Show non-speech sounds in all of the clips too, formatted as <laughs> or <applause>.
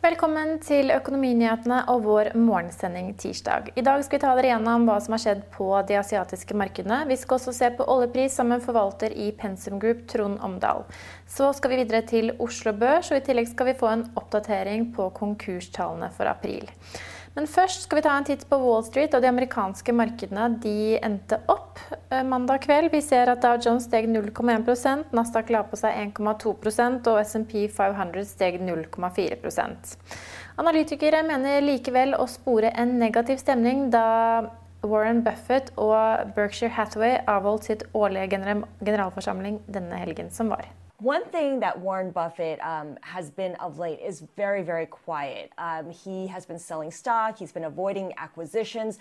Velkommen til Økonominyhetene og vår morgensending tirsdag. I dag skal vi ta dere gjennom hva som har skjedd på de asiatiske markedene. Vi skal også se på oljepris sammen med forvalter i Pensum Group, Trond Omdal. Så skal vi videre til Oslo Børs, og i tillegg skal vi få en oppdatering på konkurstallene for april. Men først skal vi ta en titt på Wall Street, og de amerikanske markedene de endte opp eh, mandag kveld. Vi ser at Dow Jones steg 0,1% Nasdaq la på seg 1,2% og SMP 500 steg 0,4% Analytikere mener likevel å spore en negativ stemning da Warren Buffett og Berkshire Hathaway avholdt sitt årlige generalforsamling denne helgen som var. One thing that Warren Buffett um, has been of late is very, very quiet. Um, he has been selling stock, he's been avoiding acquisitions.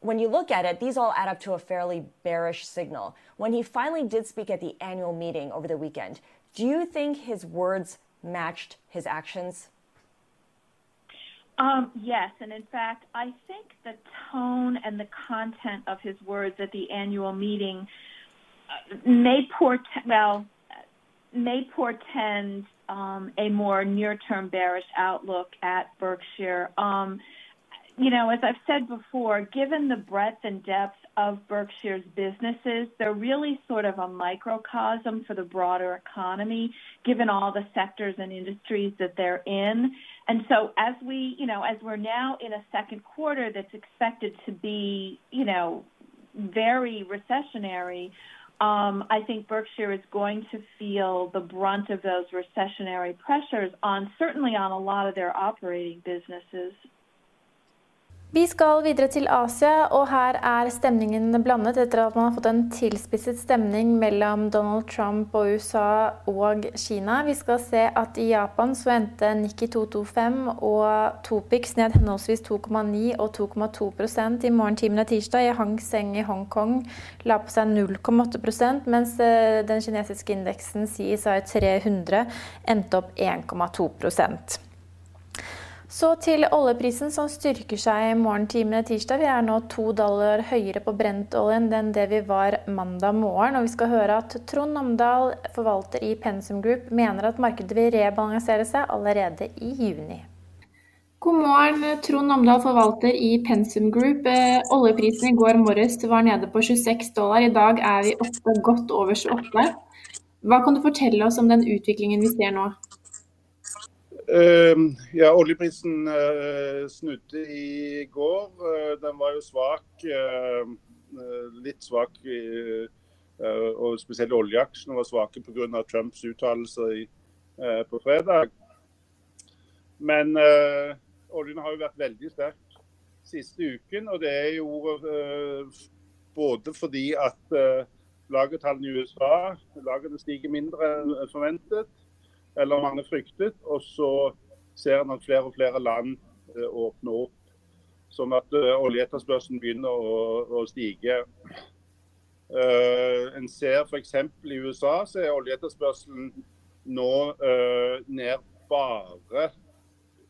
When you look at it, these all add up to a fairly bearish signal. When he finally did speak at the annual meeting over the weekend, do you think his words matched his actions? Um, yes, and in fact, I think the tone and the content of his words at the annual meeting uh, may portend, well, may portend um, a more near-term bearish outlook at Berkshire. Um, you know, as I've said before, given the breadth and depth of Berkshire's businesses, they're really sort of a microcosm for the broader economy, given all the sectors and industries that they're in. And so as we, you know, as we're now in a second quarter that's expected to be, you know, very recessionary, um, I think Berkshire is going to feel the brunt of those recessionary pressures on certainly on a lot of their operating businesses. Vi skal videre til Asia, og her er stemningen blandet etter at man har fått en tilspisset stemning mellom Donald Trump og USA og Kina. Vi skal se at i Japan så endte Nikki 225 og Topix ned henholdsvis 2,9 og 2,2% i morgentimene tirsdag. I Hang Seng i Hongkong la på seg 0,8% mens eh, den kinesiske indeksen CSI 300 endte opp 1,2 så til oljeprisen som styrker seg i morgentimene tirsdag. Vi er nå to dollar høyere på brentoljen enn det vi var mandag morgen. Og vi skal høre at Trond Omdal, forvalter i Pensum Group, mener at markedet vil rebalansere seg allerede i juni. God morgen, Trond Omdal, forvalter i Pensum Group. Eh, oljeprisen i går morges var nede på 26 dollar. I dag er vi oppe godt over 28. Hva kan du fortelle oss om den utviklingen vi ser nå? Uh, ja, Oljeprisen uh, snudde i går. Uh, den var jo svak. Eh, litt svak. og spesielt oljeaksjene var svake pga. Trumps uttalelser på fredag. Men oljen har jo vært veldig sterk siste uken. Og det er jo både fordi at lagertallene i USA lagene stiger mindre enn forventet eller mange fryktet. Og så ser en at flere og flere land eh, åpner opp. Sånn at uh, oljeetterspørselen begynner å, å stige. Uh, en ser f.eks. i USA så er oljeetterspørselen nå uh, ned bare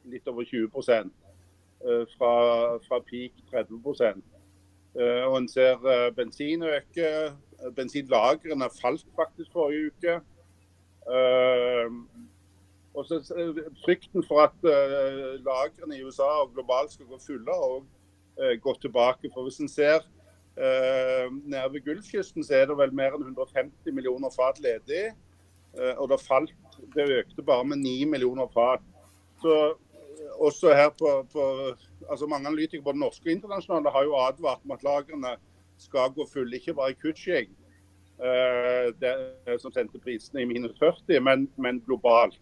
litt over 20 uh, fra, fra peak 30 uh, Og en ser bensin øke. Bensinlagrene falt faktisk forrige uke. Uh, og så Frykten for at uh, lagrene i USA og globalt skal gå fulle, uh, gått tilbake. For Hvis en ser nede ved Gulfkysten, så er det vel mer enn 150 millioner fat ledig. Og det falt, det økte bare med 9 millioner fat. Så også her på, på altså Mange analytikere både norske og internasjonale har jo advart om at lagrene skal gå fulle, ikke bare i Kutsjing Eh, det, som sendte prisene i minus 40, men, men globalt.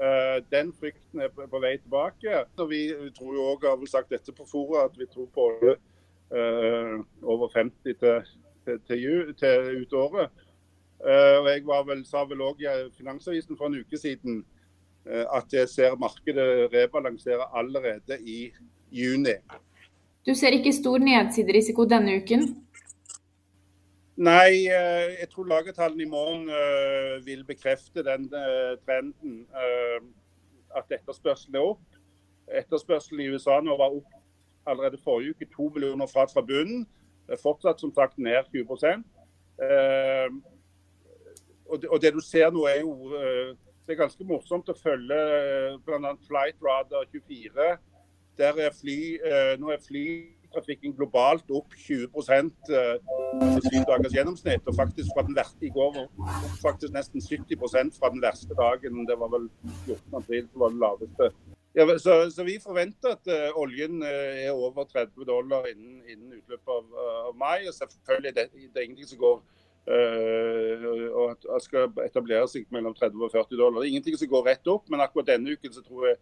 Uh, den frykten er på, vei tilbake. Og vi tror jo også, har vel sagt dette på fora, at vi tror på uh, over 50 til, til, til, til ut året. Og jeg vel, sa vel òg i Finansavisen for en uke siden at jeg ser markedet rebalansere allerede i juni. Du ser ikke stor nedsiderisiko denne uken? Nei, eh, jeg tror lagertallene i morgen uh, vil bekrefte den uh, trenden. At etterspørselen er opp. Etterspørselen i USA nå var opp allerede forrige uke, to millioner fat fra bunnen. Fortsatt som sagt ned 20 og det, du ser nå er jo det er ganske morsomt å følge bl.a. Flightradar 24. Der er fly, nå er flytrafikken globalt opp 20 på syv dagers gjennomsnitt. Og faktisk fra den verste i går faktisk nesten 70% fra den verste dagen. Det var vel 14. april som var det laveste. Ja, så, så, vi forventer at uh, oljen uh, er over 30 dollar innen, innen utløpet av, uh, mai. og selvfølgelig det, det er ingenting som går og at skal etablere seg mellom 30 og 40 dollar. Det er ingenting som går rett opp, men akkurat denne uken så tror jeg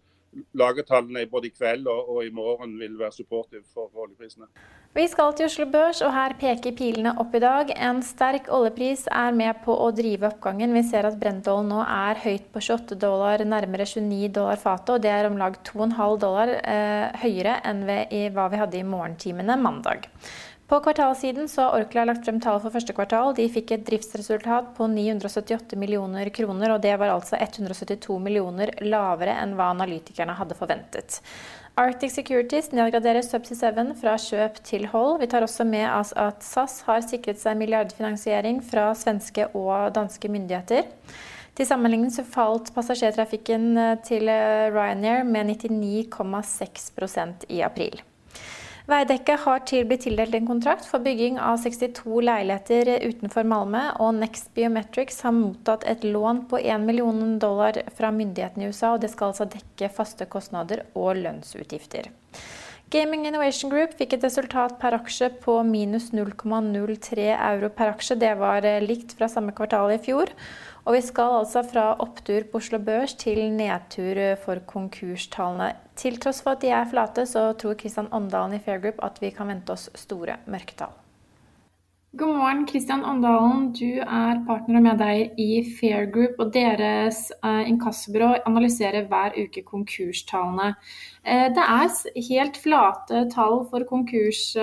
lagertallene både i kveld og, og, i morgen vil være supportive for oljeprisene. Vi skal til Oslo Børs, og her peker pilene opp i dag. En sterk oljepris er med på å drive oppgangen. Vi ser at Brentollen nå er høyt på 28 dollar, nærmere 29 dollar fatet. Og det er om lag 2,5 dollar eh, høyere enn ved, i hva vi hadde i morgentimene mandag. På kvartalssiden så har Orkla lagt frem tall for første kvartal. De fikk et driftsresultat på 978 millioner kroner, og det var altså 172 millioner lavere enn hva analytikerne hadde forventet. Arctic Securities nedgraderer Subsea 7 fra kjøp til hold. Vi tar også med at SAS har sikret seg milliardfinansiering fra svenske og danske myndigheter. Til sammenligning så falt passasjertrafikken til Ryanair med 99,6% i april. Veidekke har til blitt tildelt en kontrakt for bygging av 62 leiligheter utenfor Malmö, og Next Biometrics har mottatt et lån på 1 million dollar fra myndighetene i USA, og det skal altså dekke faste kostnader og lønnsutgifter. Gaming Innovation Group fikk et resultat per aksje på minus 0,03 euro per aksje. Det var likt fra samme kvartal i fjor. Og vi skal altså fra opptur på Oslo Børs til nedtur for konkurstallene. Til tross for at de er flate, så tror Kristian Åndalen i Fair Group at vi kan vente oss store mørketall. God morgen, Kristian Åndalen. Du er partner og medeier i Fair Group, og deres uh, inkassobyrå analyserer hver uke konkurstallene. Uh, det er helt flate tall for konkurs,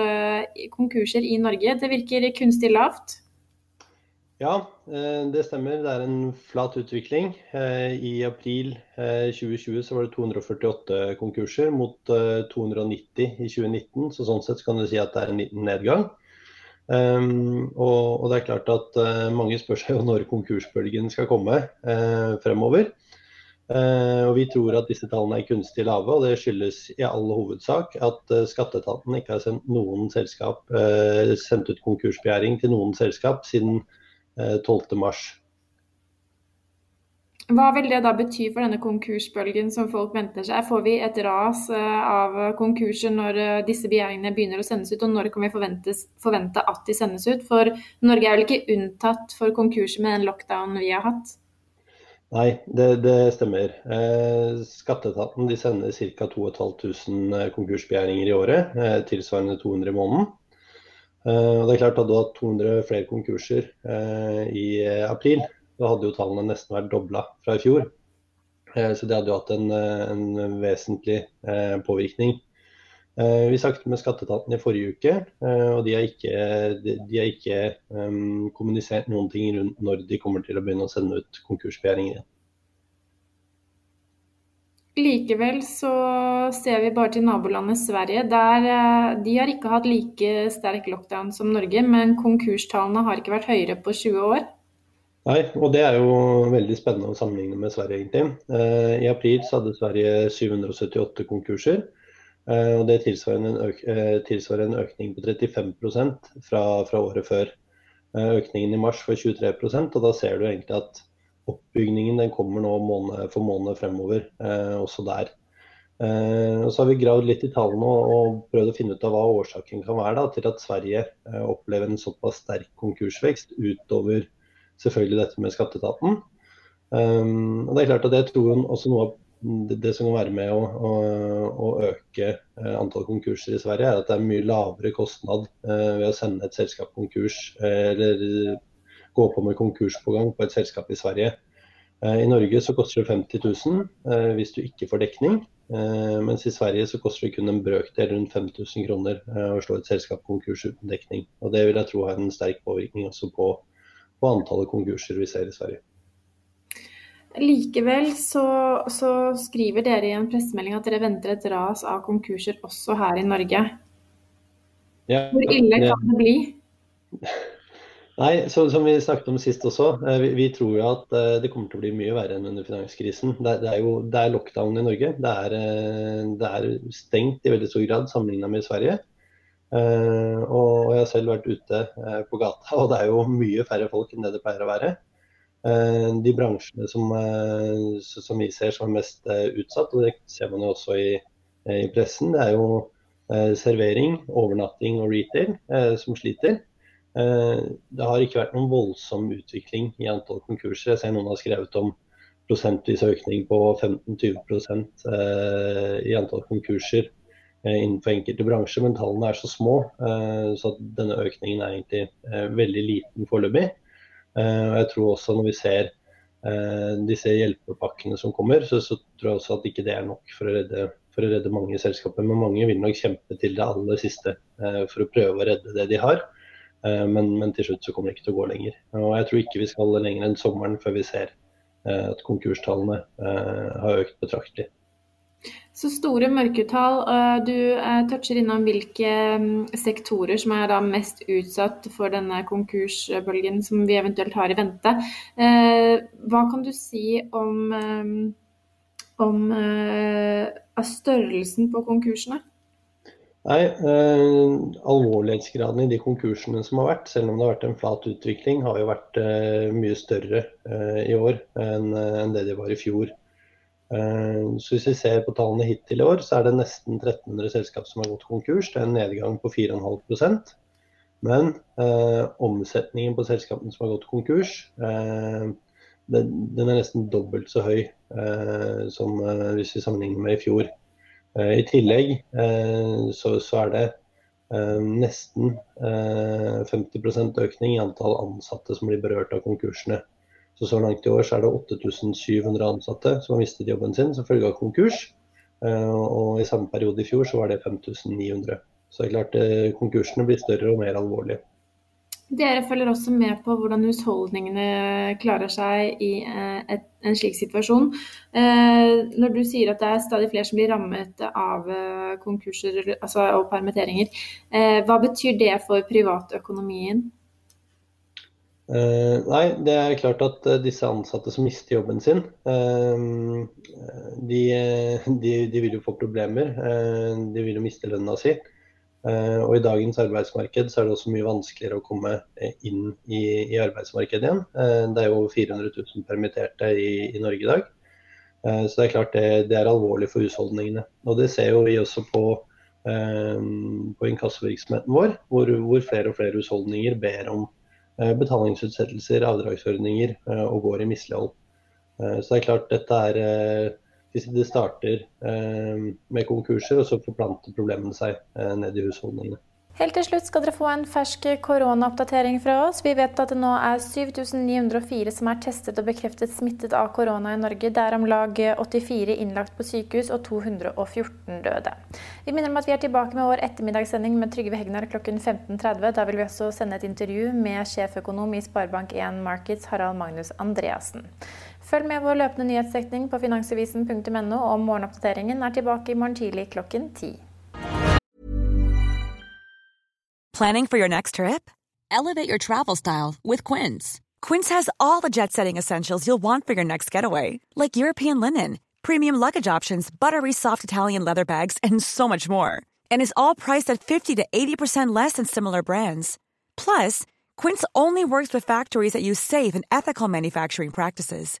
konkurser i Norge. Det virker kunstig lavt? Ja, eh, det stemmer. Det er en flat utvikling. Eh, I april eh, 2020 så var det 248 konkurser mot 290 i 2019. Så sånn sett kan du si at det er en liten nedgang. Ehm, og det er klart at mange spør seg jo når konkursbølgen skal komme fremover. Og vi tror at disse tallene er kunstig lave, og det skyldes i all hovedsak at skatteetaten ikke har sendt, selskap, sendt ut konkursbegjæring til noen selskap siden 2019 Eh, 12.3. Hva vil det da bety for denne konkursbølgen som folk venter seg? Får vi et ras eh, av konkurser når eh, disse begjæringene begynner å sendes ut, og når kan vi forvente at de sendes ut? For Norge er vel ikke unntatt for konkurser med den lockdown vi har hatt? Nei, det, det stemmer. Skatteetaten de sender ca. 2500 konkursbegjæringer i året, tilsvarende 200 i måneden. Eh, det er klart Hadde du hatt 200 flere konkurser eh, i april, da hadde jo tallene nesten vært dobla fra i fjor. Eh, så det hadde jo hatt en, en vesentlig påvirkning. Vi snakket med skatteetaten i forrige uke, og de har ikke, de har ikke um, kommunisert noen ting rundt når de kommer til å begynne å sende ut konkursbegjæringer igjen. Likevel så ser vi bare til nabolandet Sverige. Der, eh, de har ikke hatt like sterk lockdown som Norge, men konkurstallene har ikke vært høyere på 20 år. Nei, og det er jo veldig spennende å sammenligne med Sverige, egentlig. Eh, I april så hadde Sverige 778 konkurser. Eh, og det tilsvarer en, økning på 35% fra, fra året før. Økningen i mars var 23% og da ser du egentlig at oppbygningen den kommer nå måned for måned fremover, eh, også der. Eh, og så har vi gravd litt i tallene og, prøvd å finne ut av hva årsaken kan være da, til at Sverige eh, opplever en såpass sterk konkursvekst utover selvfølgelig dette med skatteetaten. Um, og det er klart at jeg tror også noe av det, som kan være med å, å, å øke uh, antall konkurser i Sverige, er at det er mye lavere kostnad uh, ved å sende et selskap konkurs eller gå på med konkurspågang på et selskap i Sverige. Eh, I Norge så koster det 50 000 eh, hvis du ikke får dekning. Eh, mens i Sverige så koster det kun en brøkdel, rundt 5000 kroner, å slå et selskap konkurs uten dekning. Og Det vil jeg tro har en sterk påvirkning også på, på antallet konkurser vi ser i Sverige. Likevel så, så, skriver dere i en pressemelding at dere venter et ras av konkurser også her i Norge. Ja, Hvor ille kan det bli? <laughs> Nei, så, som vi snakket om sist også, eh, vi, vi, tror jo at eh, det kommer til å bli mye verre enn under finanskrisen. Det, det er jo det er lockdown i Norge. Det er, eh, det er, stengt i veldig stor grad sammenlignet med Sverige. Og jeg har selv vært ute på gata, og det er jo mye færre folk enn det det pleier å være. De bransjene som, som vi ser som er mest utsatt, og det ser man jo også i, i pressen, det er jo servering, overnatting og retail som sliter. Eh, det har ikke vært noen voldsom utvikling i antall konkurser. Jeg ser noen har skrevet om prosentvis økning på 15-20 eh, i antall konkurser eh, innenfor enkelte bransjer, men tallene er så små. Så denne økningen er egentlig veldig liten foreløpig. Jeg tror også når vi ser disse hjelpepakkene som kommer, så, så, tror jeg også at ikke det er nok for å, redde, for å redde mange selskaper. Men mange vil nok kjempe til det aller siste for å prøve å redde det de har. Eh, men, men, til slutt så kommer det ikke til å gå lenger. Og Jeg tror ikke vi skal lenger enn sommeren før vi ser eh, at konkurstallene eh, har økt betraktelig. Så store mørketall. Du toucher innom hvilke mm, sektorer som er mest utsatt for denne konkursbølgen som vi eventuelt har i vente. Hva kan du si om, om størrelsen på konkursene? Nei, eh, Alvorlighetsgraden i de konkursene som har vært, selv om det har vært en flat utvikling, har jo vært eh, mye større eh, i år enn enn det de var i fjor. Eh, så Hvis vi ser på tallene hittil i år, så er det nesten 1300 selskap som har gått konkurs. Det er en nedgang på 4,5% Men eh, omsetningen på selskapene som har gått konkurs, eh, den, er nesten dobbelt så høy som hvis vi sammenligner med i fjor. Eh, I tillegg eh, så, så er det eh, nesten 50% økning i antall ansatte som blir berørt av konkursene. Så så langt i år så er det 8700 ansatte som har mistet jobben sin som følge av konkurs. Og i samme periode i fjor så var det 5900. Så det er klart konkursene blir større og mer alvorlige. Dere følger også med på hvordan husholdningene klarer seg i eh, en slik situasjon. Eh, når du sier at det er stadig flere som blir rammet av eh, konkurser altså, og permitteringer, hva betyr det for privatøkonomien? Uh, nei, det er klart at disse ansatte som mister jobben sin, uh, de, de, de, vil jo få problemer. de vil jo miste lønna si. Eh, og I dagens arbeidsmarked så er det også mye vanskeligere å komme eh, inn i, i arbeidsmarkedet igjen. Eh, det er jo 400 000 permitterte i, i Norge i dag. Så det er klart det, det, er alvorlig for husholdningene. Og Det ser jo vi også på, på inkassovirksomheten vår, hvor, hvor, flere og flere husholdninger ber om betalingsutsettelser, avdragsordninger og går i mislighold. Så det er klart dette er hvis det starter eh, med konkurser, og så forplanter problemene seg eh, ned i husholdningene. Helt til slutt skal dere få en fersk koronaoppdatering fra oss. Vi vet at det nå er 7904 som er testet og bekreftet smittet av korona i Norge. Det er om lag 84 innlagt på sykehus og 214 døde. Vi minner om at vi er tilbake med vår ettermiddagssending med Trygve Hegnar klokken 15.30. Da vil vi også sende et intervju med sjeføkonom i Sparebank1 Markets, Harald Magnus Andreassen. Følg med vår løpende nyhetsdekning på finansavisen.no, og morgenoppdateringen er tilbake i morgen tidlig klokken ti. Planning for your next trip? Elevate your travel style with Quince. Quince has all the jet-setting essentials you'll want for your next getaway, like European linen, premium luggage options, buttery soft Italian leather bags, and so much more. And is all priced at 50 to 80% less than similar brands. Plus, Quince only works with factories that use safe and ethical manufacturing practices.